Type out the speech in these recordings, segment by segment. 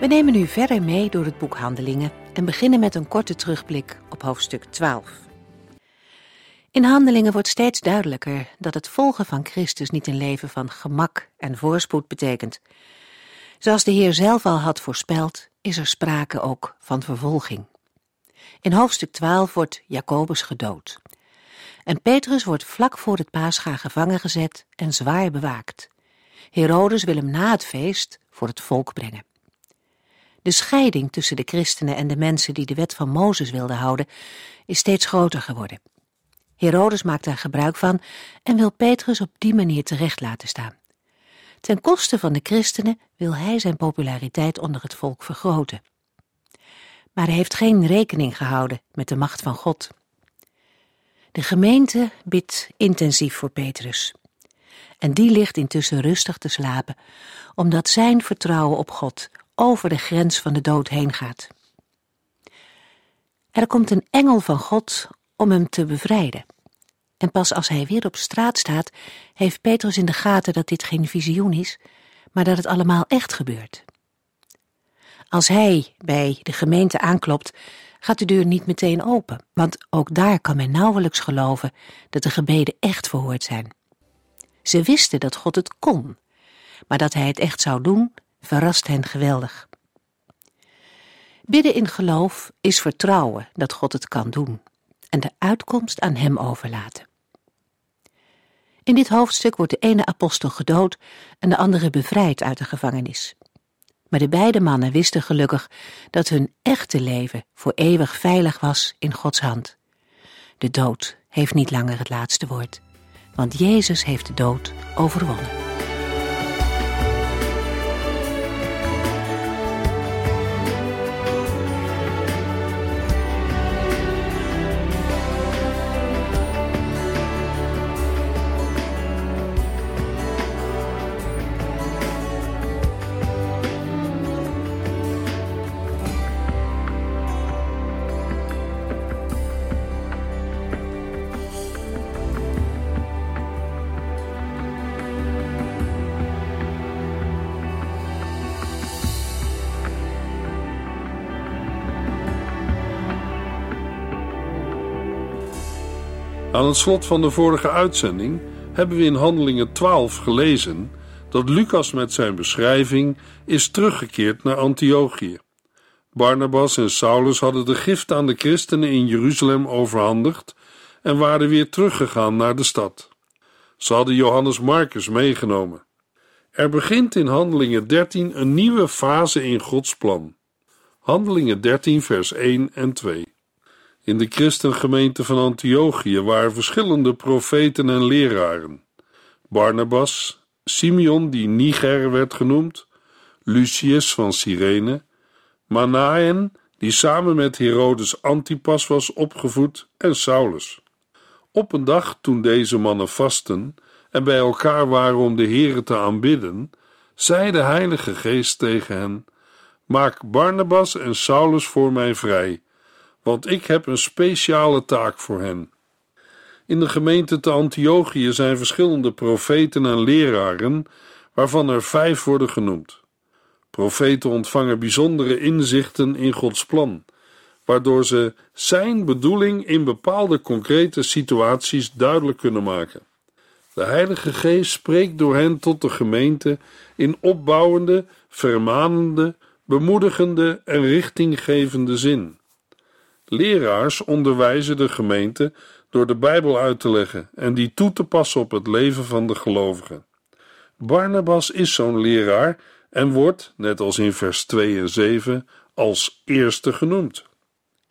We nemen u verder mee door het boek Handelingen en beginnen met een korte terugblik op hoofdstuk 12. In Handelingen wordt steeds duidelijker dat het volgen van Christus niet een leven van gemak en voorspoed betekent. Zoals de Heer zelf al had voorspeld, is er sprake ook van vervolging. In hoofdstuk 12 wordt Jacobus gedood. En Petrus wordt vlak voor het paascha gevangen gezet en zwaar bewaakt. Herodes wil hem na het feest voor het volk brengen. De scheiding tussen de christenen en de mensen die de wet van Mozes wilden houden, is steeds groter geworden. Herodes maakt daar gebruik van en wil Petrus op die manier terecht laten staan. Ten koste van de christenen wil hij zijn populariteit onder het volk vergroten. Maar hij heeft geen rekening gehouden met de macht van God. De gemeente bidt intensief voor Petrus. En die ligt intussen rustig te slapen, omdat zijn vertrouwen op God over de grens van de dood heen gaat. Er komt een engel van God om hem te bevrijden. En pas als hij weer op straat staat, heeft Petrus in de gaten dat dit geen visioen is, maar dat het allemaal echt gebeurt. Als hij bij de gemeente aanklopt, gaat de deur niet meteen open, want ook daar kan men nauwelijks geloven dat de gebeden echt verhoord zijn. Ze wisten dat God het kon, maar dat hij het echt zou doen, verrast hen geweldig. Bidden in geloof is vertrouwen dat God het kan doen en de uitkomst aan Hem overlaten. In dit hoofdstuk wordt de ene apostel gedood en de andere bevrijd uit de gevangenis. Maar de beide mannen wisten gelukkig dat hun echte leven voor eeuwig veilig was in Gods hand. De dood heeft niet langer het laatste woord, want Jezus heeft de dood overwonnen. Aan het slot van de vorige uitzending hebben we in Handelingen 12 gelezen dat Lucas met zijn beschrijving is teruggekeerd naar Antiochië. Barnabas en Saulus hadden de gift aan de christenen in Jeruzalem overhandigd en waren weer teruggegaan naar de stad. Ze hadden Johannes Marcus meegenomen. Er begint in Handelingen 13 een nieuwe fase in Gods plan. Handelingen 13, vers 1 en 2. In de christengemeente van Antiochië waren verschillende profeten en leraren. Barnabas, Simeon die Niger werd genoemd, Lucius van Cyrene, Manaen die samen met Herodes Antipas was opgevoed en Saulus. Op een dag toen deze mannen vasten en bij elkaar waren om de Here te aanbidden, zei de Heilige Geest tegen hen: Maak Barnabas en Saulus voor mij vrij want ik heb een speciale taak voor hen. In de gemeente te Antiochië zijn verschillende profeten en leraren, waarvan er vijf worden genoemd. Profeten ontvangen bijzondere inzichten in Gods plan, waardoor ze Zijn bedoeling in bepaalde concrete situaties duidelijk kunnen maken. De Heilige Geest spreekt door hen tot de gemeente in opbouwende, vermanende, bemoedigende en richtinggevende zin. Leraars onderwijzen de gemeente door de Bijbel uit te leggen en die toe te passen op het leven van de gelovigen. Barnabas is zo'n leraar en wordt, net als in vers 2 en 7, als eerste genoemd.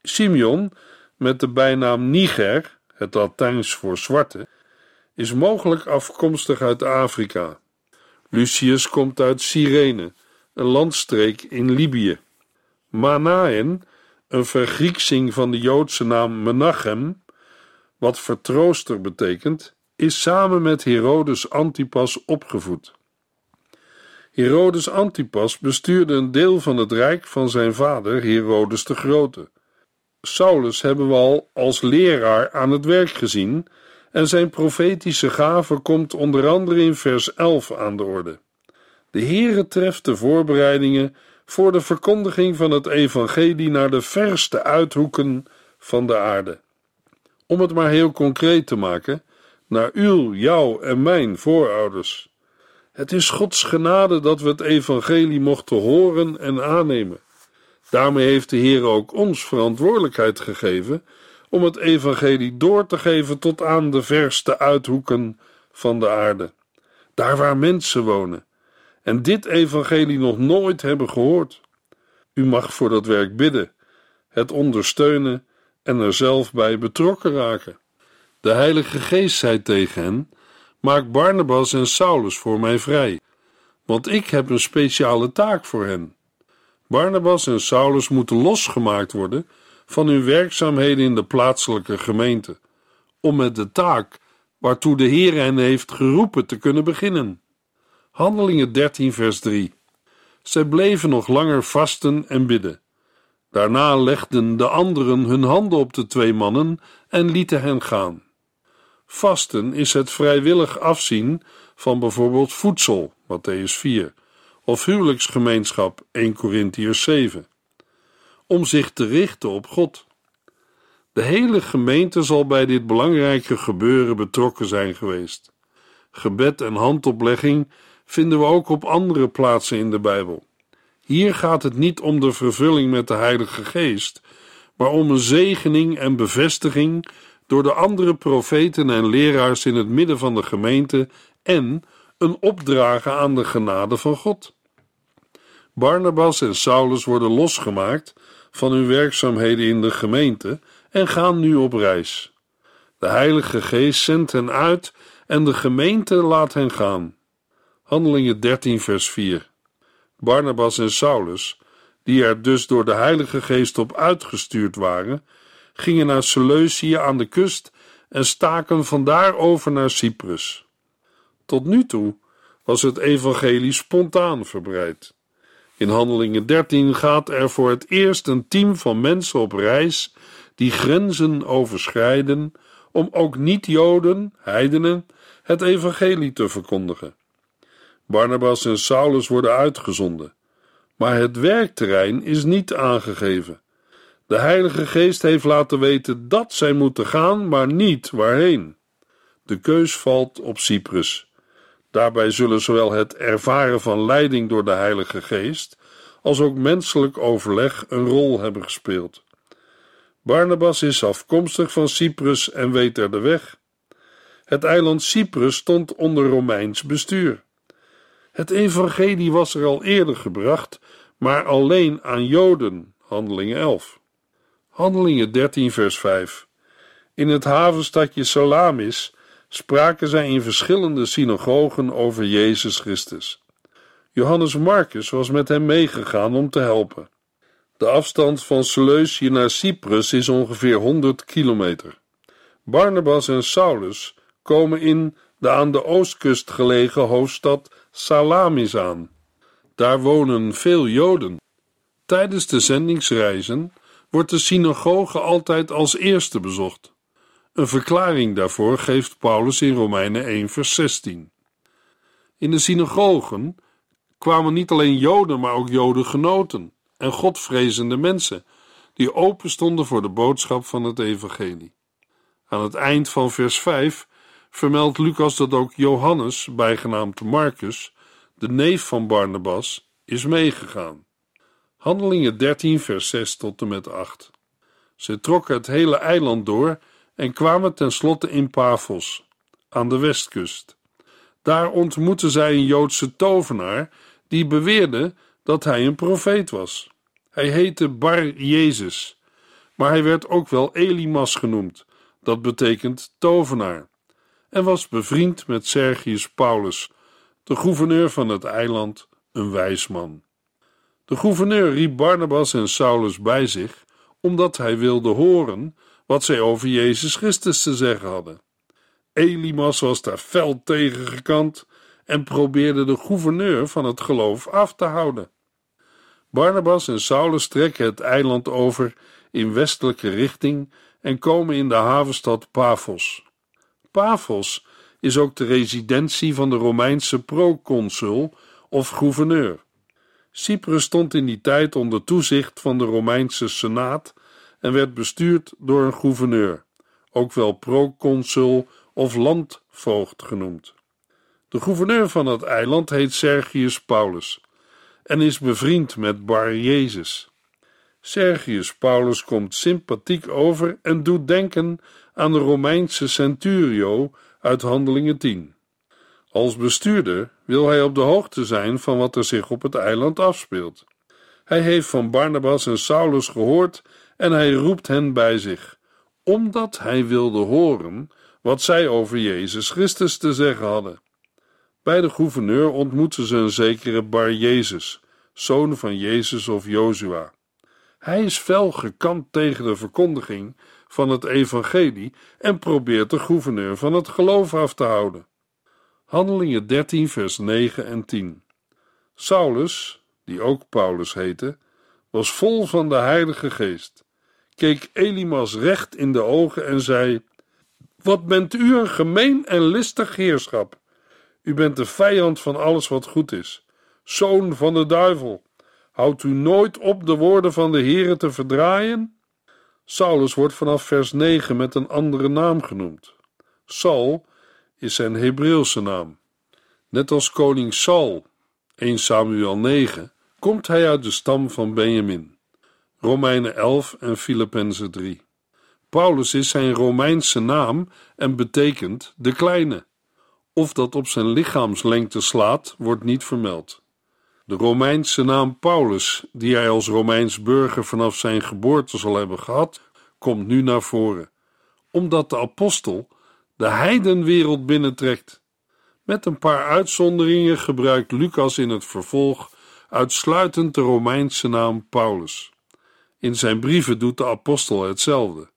Simeon, met de bijnaam Niger, het Latijns voor zwarte, is mogelijk afkomstig uit Afrika. Lucius komt uit Cyrene, een landstreek in Libië. Manaen, een vergrieksing van de Joodse naam Menachem, wat vertrooster betekent, is samen met Herodes Antipas opgevoed. Herodes Antipas bestuurde een deel van het rijk van zijn vader Herodes de Grote. Saulus hebben we al als leraar aan het werk gezien en zijn profetische gave komt onder andere in vers 11 aan de orde. De Heere treft de voorbereidingen voor de verkondiging van het evangelie naar de verste uithoeken van de aarde. Om het maar heel concreet te maken, naar uw, jouw en mijn voorouders. Het is Gods genade dat we het evangelie mochten horen en aannemen. Daarmee heeft de Heer ook ons verantwoordelijkheid gegeven om het evangelie door te geven tot aan de verste uithoeken van de aarde, daar waar mensen wonen en dit evangelie nog nooit hebben gehoord. U mag voor dat werk bidden, het ondersteunen en er zelf bij betrokken raken. De Heilige Geest zei tegen hen: Maak Barnabas en Saulus voor mij vrij, want ik heb een speciale taak voor hen. Barnabas en Saulus moeten losgemaakt worden van hun werkzaamheden in de plaatselijke gemeente, om met de taak waartoe de Heer hen heeft geroepen te kunnen beginnen. Handelingen 13, vers 3. Zij bleven nog langer vasten en bidden. Daarna legden de anderen hun handen op de twee mannen en lieten hen gaan. Vasten is het vrijwillig afzien van bijvoorbeeld voedsel, Matthäus 4, of huwelijksgemeenschap, 1 Corinthiërs 7, om zich te richten op God. De hele gemeente zal bij dit belangrijke gebeuren betrokken zijn geweest. Gebed en handoplegging vinden we ook op andere plaatsen in de Bijbel. Hier gaat het niet om de vervulling met de Heilige Geest, maar om een zegening en bevestiging door de andere profeten en leraars in het midden van de gemeente en een opdragen aan de genade van God. Barnabas en Saulus worden losgemaakt van hun werkzaamheden in de gemeente en gaan nu op reis. De Heilige Geest zendt hen uit en de gemeente laat hen gaan. Handelingen 13, vers 4. Barnabas en Saulus, die er dus door de Heilige Geest op uitgestuurd waren, gingen naar Seleucië aan de kust en staken vandaar over naar Cyprus. Tot nu toe was het evangelie spontaan verbreid. In Handelingen 13 gaat er voor het eerst een team van mensen op reis die grenzen overschrijden om ook niet-Joden, heidenen, het evangelie te verkondigen. Barnabas en Saulus worden uitgezonden, maar het werkterrein is niet aangegeven. De Heilige Geest heeft laten weten dat zij moeten gaan, maar niet waarheen. De keus valt op Cyprus. Daarbij zullen zowel het ervaren van leiding door de Heilige Geest als ook menselijk overleg een rol hebben gespeeld. Barnabas is afkomstig van Cyprus en weet er de weg. Het eiland Cyprus stond onder Romeins bestuur. Het evangelie was er al eerder gebracht, maar alleen aan Joden, Handelingen 11. Handelingen 13, vers 5. In het havenstadje Salamis spraken zij in verschillende synagogen over Jezus Christus. Johannes Marcus was met hem meegegaan om te helpen. De afstand van Seleucië naar Cyprus is ongeveer 100 kilometer. Barnabas en Saulus komen in de aan de oostkust gelegen hoofdstad Salamis aan. Daar wonen veel Joden. Tijdens de zendingsreizen wordt de synagoge altijd als eerste bezocht. Een verklaring daarvoor geeft Paulus in Romeinen 1, vers 16. In de synagogen kwamen niet alleen Joden, maar ook Jodengenoten en Godvrezende mensen, die open stonden voor de boodschap van het Evangelie. Aan het eind van vers 5 vermeldt Lucas dat ook Johannes, bijgenaamd Marcus, de neef van Barnabas, is meegegaan. Handelingen 13, vers 6 tot en met 8. Ze trokken het hele eiland door en kwamen tenslotte in Paphos, aan de westkust. Daar ontmoetten zij een Joodse tovenaar die beweerde dat hij een profeet was. Hij heette Bar Jezus, maar hij werd ook wel Elimas genoemd, dat betekent tovenaar, en was bevriend met Sergius Paulus, de gouverneur van het eiland, een wijs man. De gouverneur riep Barnabas en Saulus bij zich, omdat hij wilde horen wat zij over Jezus Christus te zeggen hadden. Elimas was daar fel tegen gekant en probeerde de gouverneur van het geloof af te houden. Barnabas en Saulus trekken het eiland over in westelijke richting en komen in de havenstad Paphos. Paphos is ook de residentie van de Romeinse proconsul of gouverneur. Cyprus stond in die tijd onder toezicht van de Romeinse Senaat en werd bestuurd door een gouverneur, ook wel proconsul of landvoogd genoemd. De gouverneur van het eiland heet Sergius Paulus en is bevriend met Bar Jezus. Sergius Paulus komt sympathiek over en doet denken aan de Romeinse centurio uit Handelingen 10. Als bestuurder wil hij op de hoogte zijn van wat er zich op het eiland afspeelt. Hij heeft van Barnabas en Saulus gehoord en hij roept hen bij zich, omdat hij wilde horen wat zij over Jezus Christus te zeggen hadden. Bij de gouverneur ontmoeten ze een zekere Bar Jezus, zoon van Jezus of Jozua. Hij is fel gekant tegen de verkondiging van het evangelie en probeert de gouverneur van het geloof af te houden. Handelingen 13, vers 9 en 10. Saulus, die ook Paulus heette, was vol van de Heilige Geest, keek Elimas recht in de ogen en zei: Wat bent u een gemeen en listig heerschap! U bent de vijand van alles wat goed is, zoon van de duivel. Houdt u nooit op de woorden van de Heere te verdraaien? Saulus wordt vanaf vers 9 met een andere naam genoemd. Saul is zijn Hebreeuwse naam. Net als koning Saul, 1 Samuel 9, komt hij uit de stam van Benjamin. Romeinen 11 en Filippenzen 3. Paulus is zijn Romeinse naam en betekent de kleine. Of dat op zijn lichaamslengte slaat, wordt niet vermeld. De Romeinse naam Paulus, die hij als Romeins burger vanaf zijn geboorte zal hebben gehad, komt nu naar voren, omdat de apostel de heidenwereld binnentrekt. Met een paar uitzonderingen gebruikt Lucas in het vervolg uitsluitend de Romeinse naam Paulus. In zijn brieven doet de apostel hetzelfde.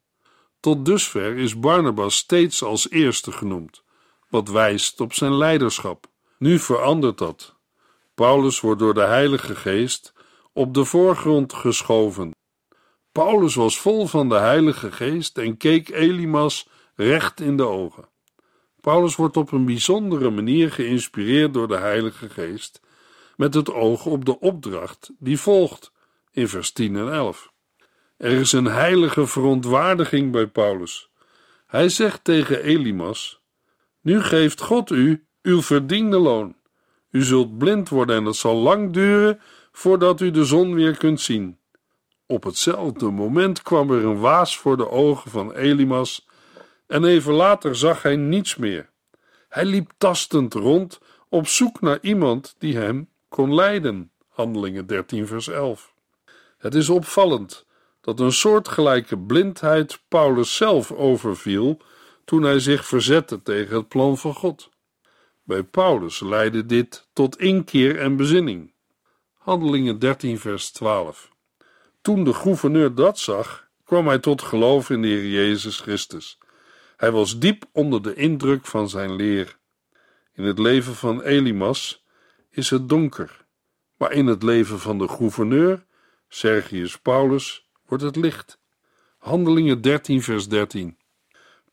Tot dusver is Barnabas steeds als eerste genoemd, wat wijst op zijn leiderschap. Nu verandert dat. Paulus wordt door de Heilige Geest op de voorgrond geschoven. Paulus was vol van de Heilige Geest en keek Elimas recht in de ogen. Paulus wordt op een bijzondere manier geïnspireerd door de Heilige Geest, met het oog op de opdracht die volgt in vers 10 en 11. Er is een heilige verontwaardiging bij Paulus. Hij zegt tegen Elimas: Nu geeft God u uw verdiende loon. U zult blind worden en het zal lang duren voordat u de zon weer kunt zien. Op hetzelfde moment kwam er een waas voor de ogen van Elimas en even later zag hij niets meer. Hij liep tastend rond op zoek naar iemand die hem kon leiden. Handelingen 13, vers 11. Het is opvallend dat een soortgelijke blindheid Paulus zelf overviel toen hij zich verzette tegen het plan van God. Bij Paulus leidde dit tot inkeer en bezinning. Handelingen 13, vers 12. Toen de gouverneur dat zag, kwam hij tot geloof in de Heer Jezus Christus. Hij was diep onder de indruk van zijn leer. In het leven van Elimas is het donker, maar in het leven van de gouverneur, Sergius Paulus, wordt het licht. Handelingen 13, vers 13.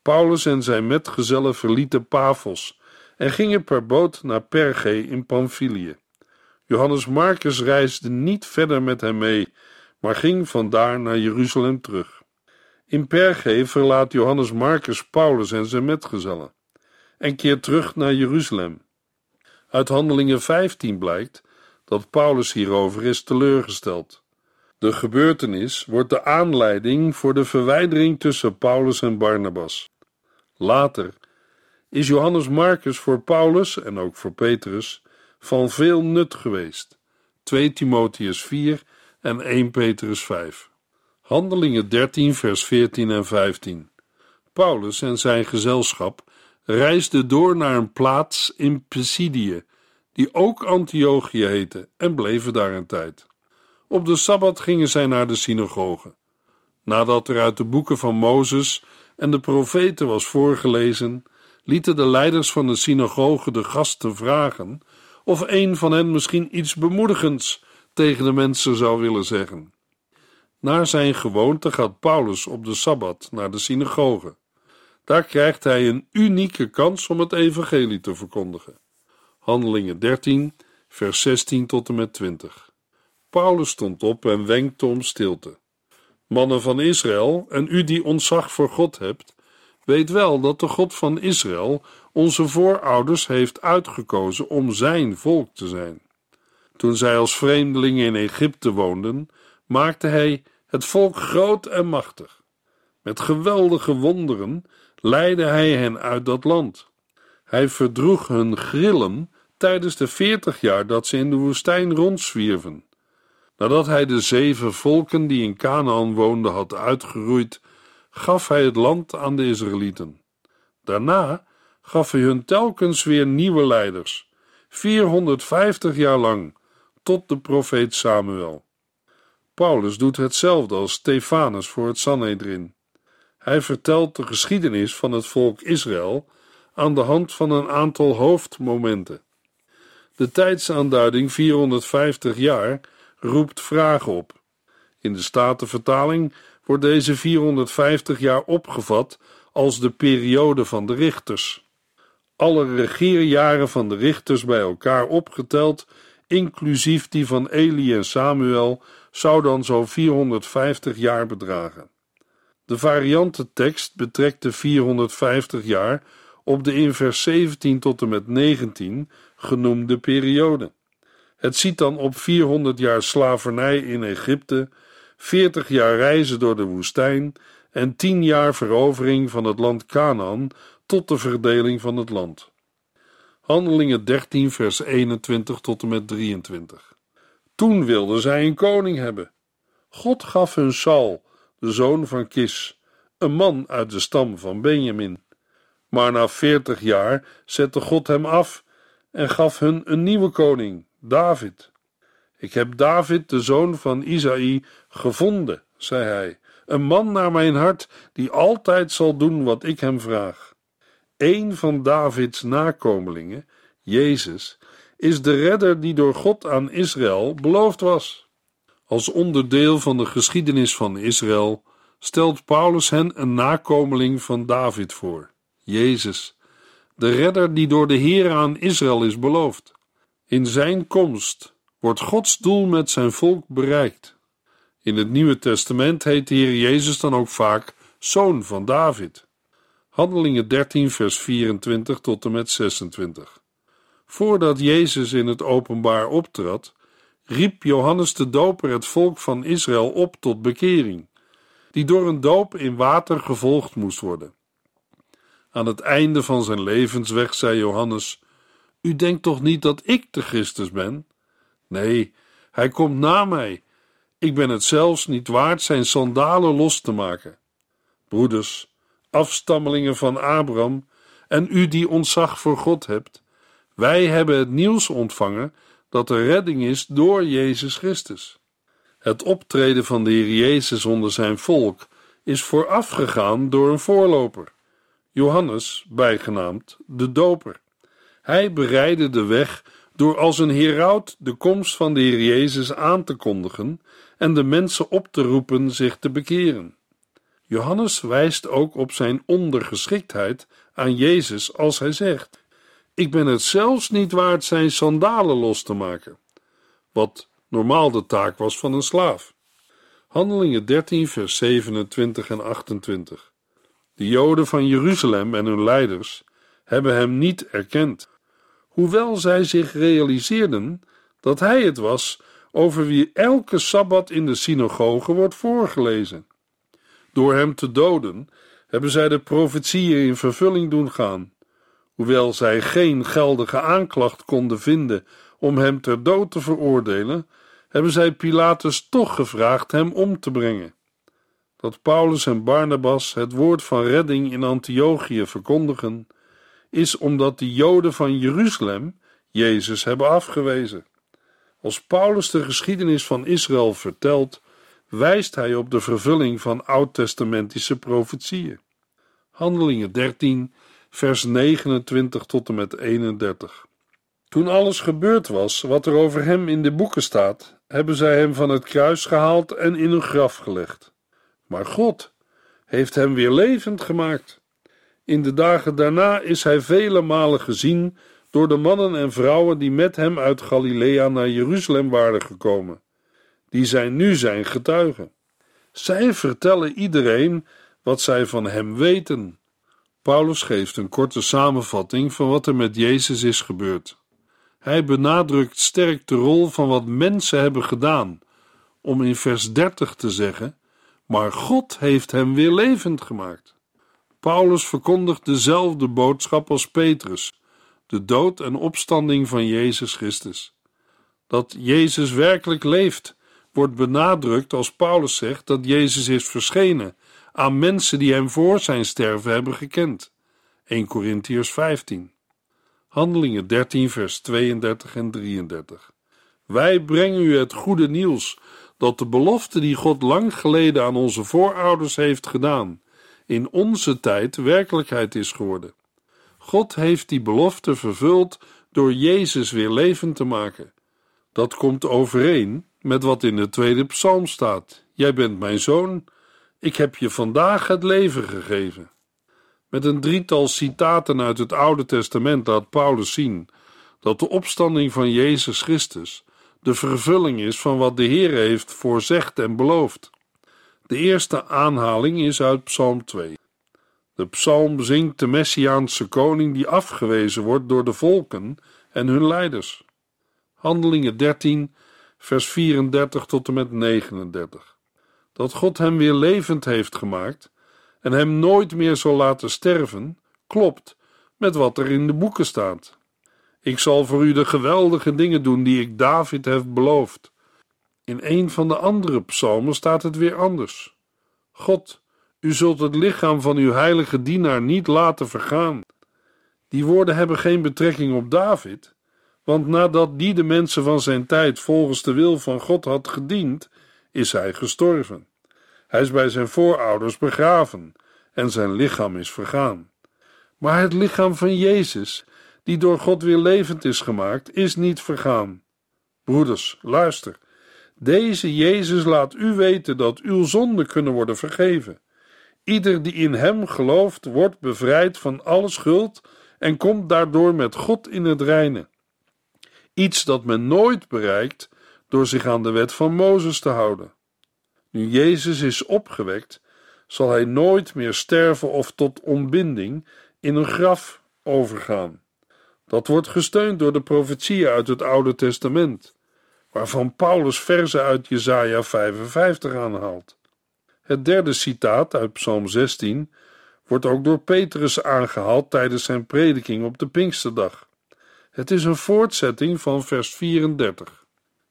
Paulus en zijn metgezellen verlieten Pavos en gingen per boot naar Perge in Pamphylië. Johannes Marcus reisde niet verder met hem mee, maar ging vandaar naar Jeruzalem terug. In Perge verlaat Johannes Marcus Paulus en zijn metgezellen en keert terug naar Jeruzalem. Uit Handelingen 15 blijkt dat Paulus hierover is teleurgesteld. De gebeurtenis wordt de aanleiding voor de verwijdering tussen Paulus en Barnabas. Later is Johannes Marcus voor Paulus en ook voor Petrus van veel nut geweest. 2 Timotheus 4 en 1 Petrus 5. Handelingen 13, vers 14 en 15. Paulus en zijn gezelschap reisden door naar een plaats in Pisidië, die ook Antiochië heette, en bleven daar een tijd. Op de sabbat gingen zij naar de synagoge. Nadat er uit de boeken van Mozes en de profeten was voorgelezen, lieten de leiders van de synagoge de gasten vragen of een van hen misschien iets bemoedigends tegen de mensen zou willen zeggen. Naar zijn gewoonte gaat Paulus op de sabbat naar de synagoge. Daar krijgt hij een unieke kans om het evangelie te verkondigen. Handelingen 13, vers 16 tot en met 20. Paulus stond op en wenkte om stilte. Mannen van Israël, en u die ontzag voor God hebt, weet wel dat de God van Israël onze voorouders heeft uitgekozen om zijn volk te zijn. Toen zij als vreemdelingen in Egypte woonden, maakte hij het volk groot en machtig. Met geweldige wonderen leidde hij hen uit dat land. Hij verdroeg hun grillen tijdens de veertig jaar dat ze in de woestijn rondzwierven. Nadat hij de zeven volken die in Canaan woonden had uitgeroeid, gaf hij het land aan de Israëlieten. Daarna gaf hij hun telkens weer nieuwe leiders, 450 jaar lang, tot de profeet Samuel. Paulus doet hetzelfde als Stefanus voor het Sanhedrin. Hij vertelt de geschiedenis van het volk Israël aan de hand van een aantal hoofdmomenten. De tijdsaanduiding 450 jaar roept vragen op. In de Statenvertaling wordt deze 450 jaar opgevat als de periode van de richters. Alle regeerjaren van de richters bij elkaar opgeteld, inclusief die van Eli en Samuel, zou dan zo'n 450 jaar bedragen. De variantentekst betrekt de 450 jaar op de in vers 17 tot en met 19 genoemde periode. Het ziet dan op 400 jaar slavernij in Egypte, 40 jaar reizen door de woestijn en 10 jaar verovering van het land Canaan tot de verdeling van het land. Handelingen 13, vers 21 tot en met 23. Toen wilden zij een koning hebben. God gaf hun Saul, de zoon van Kis, een man uit de stam van Benjamin. Maar na veertig jaar zette God hem af en gaf hun een nieuwe koning, David. Ik heb David, de zoon van Isaï, gevonden, zei hij, een man naar mijn hart, die altijd zal doen wat ik hem vraag. Een van Davids nakomelingen, Jezus, is de redder die door God aan Israël beloofd was. Als onderdeel van de geschiedenis van Israël stelt Paulus hen een nakomeling van David voor, Jezus, de redder die door de Heer aan Israël is beloofd. In zijn komst wordt Gods doel met zijn volk bereikt. In het Nieuwe Testament heet de Heer Jezus dan ook vaak Zoon van David. Handelingen 13, vers 24 tot en met 26. Voordat Jezus in het openbaar optrad, riep Johannes de Doper het volk van Israël op tot bekering, die door een doop in water gevolgd moest worden. Aan het einde van zijn levensweg zei Johannes: U denkt toch niet dat ik de Christus ben? Nee, hij komt na mij. Ik ben het zelfs niet waard zijn sandalen los te maken. Broeders, afstammelingen van Abraham, en u die ontzag voor God hebt, wij hebben het nieuws ontvangen dat er redding is door Jezus Christus. Het optreden van de Heer Jezus onder zijn volk is voorafgegaan door een voorloper, Johannes, bijgenaamd de Doper. Hij bereidde de weg door als een heraut de komst van de Heer Jezus aan te kondigen en de mensen op te roepen zich te bekeren. Johannes wijst ook op zijn ondergeschiktheid aan Jezus als hij zegt: Ik ben het zelfs niet waard zijn sandalen los te maken, wat normaal de taak was van een slaaf. Handelingen 13, vers 27 en 28. De Joden van Jeruzalem en hun leiders hebben hem niet erkend, hoewel zij zich realiseerden dat hij het was over wie elke sabbat in de synagoge wordt voorgelezen. Door hem te doden hebben zij de profetieën in vervulling doen gaan. Hoewel zij geen geldige aanklacht konden vinden om hem ter dood te veroordelen, hebben zij Pilatus toch gevraagd hem om te brengen. Dat Paulus en Barnabas het woord van redding in Antiochië verkondigen, is omdat de Joden van Jeruzalem Jezus hebben afgewezen. Als Paulus de geschiedenis van Israël vertelt, wijst hij op de vervulling van oud-testamentische profetieën. Handelingen 13, vers 29 tot en met 31. Toen alles gebeurd was wat er over hem in de boeken staat, hebben zij hem van het kruis gehaald en in een graf gelegd. Maar God heeft hem weer levend gemaakt. In de dagen daarna is hij vele malen gezien door de mannen en vrouwen die met hem uit Galilea naar Jeruzalem waren gekomen. Die zijn nu zijn getuigen. Zij vertellen iedereen wat zij van hem weten. Paulus geeft een korte samenvatting van wat er met Jezus is gebeurd. Hij benadrukt sterk de rol van wat mensen hebben gedaan, om in vers 30 te zeggen: Maar God heeft hem weer levend gemaakt. Paulus verkondigt dezelfde boodschap als Petrus: de dood en opstanding van Jezus Christus. Dat Jezus werkelijk leeft, wordt benadrukt als Paulus zegt dat Jezus is verschenen aan mensen die hem voor zijn sterven hebben gekend. 1 Corinthians 15. Handelingen 13, vers 32 en 33. Wij brengen u het goede nieuws dat de belofte die God lang geleden aan onze voorouders heeft gedaan, in onze tijd werkelijkheid is geworden. God heeft die belofte vervuld door Jezus weer levend te maken. Dat komt overeen met wat in de tweede psalm staat: Jij bent mijn zoon, ik heb je vandaag het leven gegeven. Met een drietal citaten uit het Oude Testament laat Paulus zien dat de opstanding van Jezus Christus de vervulling is van wat de Heer heeft voorzegd en beloofd. De eerste aanhaling is uit Psalm 2. De psalm zingt de Messiaanse koning die afgewezen wordt door de volken en hun leiders. Handelingen 13, vers 34 tot en met 39. Dat God hem weer levend heeft gemaakt en hem nooit meer zal laten sterven, klopt met wat er in de boeken staat. Ik zal voor u de geweldige dingen doen die ik David heb beloofd. In een van de andere psalmen staat het weer anders. God, u zult het lichaam van uw heilige dienaar niet laten vergaan. Die woorden hebben geen betrekking op David, want nadat die de mensen van zijn tijd volgens de wil van God had gediend, is hij gestorven. Hij is bij zijn voorouders begraven en zijn lichaam is vergaan. Maar het lichaam van Jezus, die door God weer levend is gemaakt, is niet vergaan. Broeders, luister. Deze Jezus laat u weten dat uw zonden kunnen worden vergeven. Ieder die in hem gelooft, wordt bevrijd van alle schuld en komt daardoor met God in het reine. Iets dat men nooit bereikt door zich aan de wet van Mozes te houden. Nu Jezus is opgewekt, zal hij nooit meer sterven of tot ontbinding in een graf overgaan. Dat wordt gesteund door de profetieën uit het Oude Testament, waarvan Paulus verzen uit Jesaja 55 aanhaalt. Het derde citaat uit Psalm 16 wordt ook door Petrus aangehaald tijdens zijn prediking op de Pinksterdag. Het is een voortzetting van vers 34.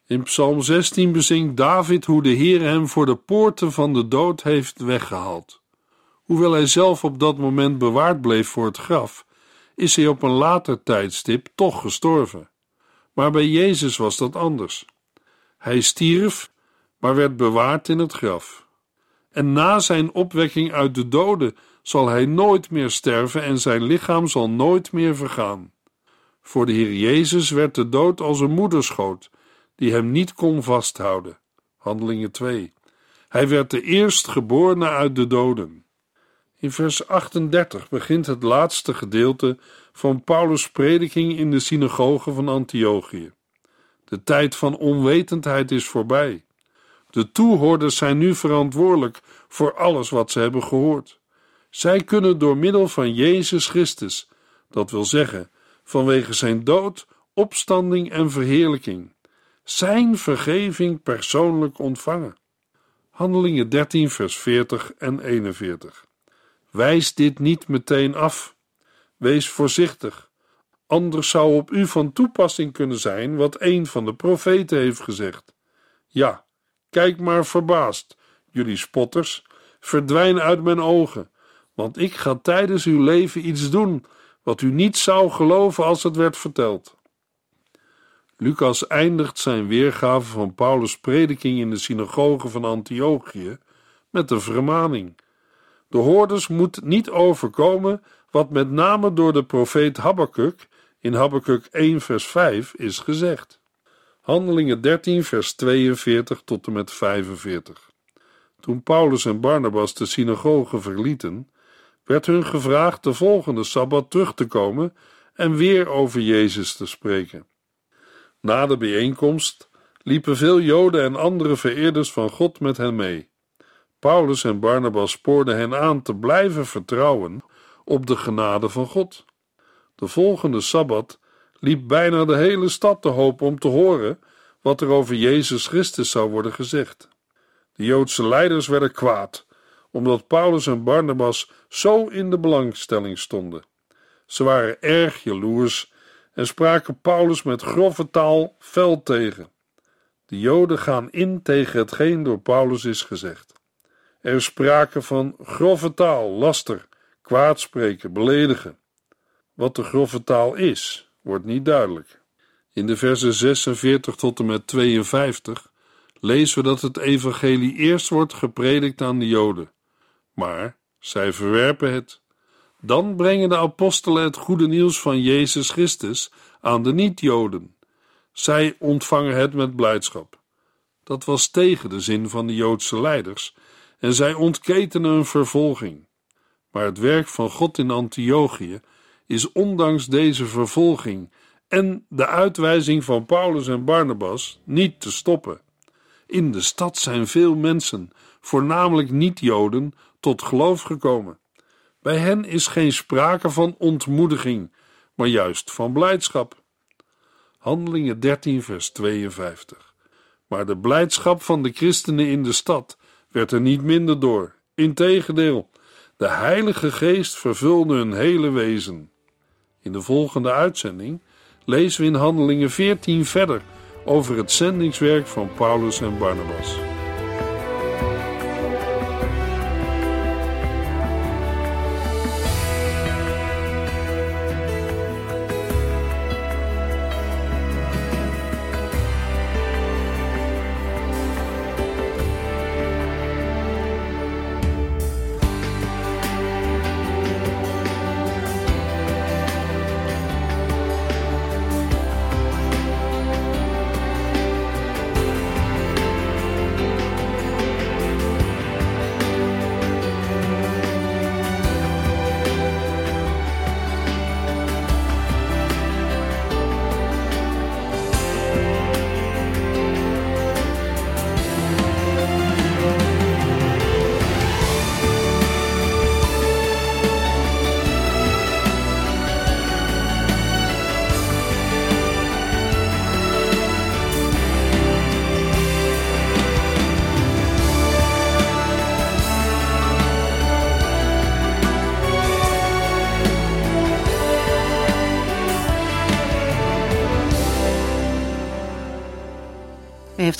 In Psalm 16 bezingt David hoe de Heer hem voor de poorten van de dood heeft weggehaald. Hoewel hij zelf op dat moment bewaard bleef voor het graf, is hij op een later tijdstip toch gestorven. Maar bij Jezus was dat anders. Hij stierf, maar werd bewaard in het graf. En na zijn opwekking uit de doden zal hij nooit meer sterven en zijn lichaam zal nooit meer vergaan. Voor de Heer Jezus werd de dood als een moederschoot die hem niet kon vasthouden. Handelingen 2. Hij werd de eerstgeborene uit de doden. In vers 38 begint het laatste gedeelte van Paulus' prediking in de synagoge van Antiochië. De tijd van onwetendheid is voorbij. De toehoorders zijn nu verantwoordelijk voor alles wat ze hebben gehoord. Zij kunnen door middel van Jezus Christus, dat wil zeggen, vanwege zijn dood, opstanding en verheerlijking, zijn vergeving persoonlijk ontvangen. Handelingen 13, vers 40 en 41. Wijs dit niet meteen af. Wees voorzichtig, anders zou op u van toepassing kunnen zijn wat een van de profeten heeft gezegd. Ja, kijk maar verbaasd, jullie spotters, verdwijn uit mijn ogen, want ik ga tijdens uw leven iets doen wat u niet zou geloven als het werd verteld. Lucas eindigt zijn weergave van Paulus' prediking in de synagoge van Antiochië met een vermaning. De hoorders moet niet overkomen wat met name door de profeet Habakkuk in Habakkuk 1 vers 5 is gezegd. Handelingen 13 vers 42 tot en met 45. Toen Paulus en Barnabas de synagoge verlieten, werd hun gevraagd de volgende sabbat terug te komen en weer over Jezus te spreken. Na de bijeenkomst liepen veel Joden en andere vereerders van God met hen mee. Paulus en Barnabas spoorden hen aan te blijven vertrouwen op de genade van God. De volgende sabbat liep bijna de hele stad te hoop om te horen wat er over Jezus Christus zou worden gezegd. De Joodse leiders werden kwaad, omdat Paulus en Barnabas zo in de belangstelling stonden. Ze waren erg jaloers en spraken Paulus met grove taal fel tegen. De Joden gaan in tegen hetgeen door Paulus is gezegd. Er is sprake van grove taal, laster, kwaadspreken, beledigen. Wat de grove taal is, wordt niet duidelijk. In de versen 46 tot en met 52 lezen we dat het evangelie eerst wordt gepredikt aan de Joden, maar zij verwerpen het. Dan brengen de apostelen het goede nieuws van Jezus Christus aan de niet-Joden. Zij ontvangen het met blijdschap. Dat was tegen de zin van de Joodse leiders en zij ontketenen een vervolging. Maar het werk van God in Antiochië is ondanks deze vervolging en de uitwijzing van Paulus en Barnabas niet te stoppen. In de stad zijn veel mensen, voornamelijk niet-Joden, tot geloof gekomen. Bij hen is geen sprake van ontmoediging, maar juist van blijdschap. Handelingen 13, vers 52. Maar de blijdschap van de christenen in de stad werd er niet minder door. Integendeel, de Heilige Geest vervulde hun hele wezen. In de volgende uitzending lezen we in Handelingen 14 verder over het zendingswerk van Paulus en Barnabas.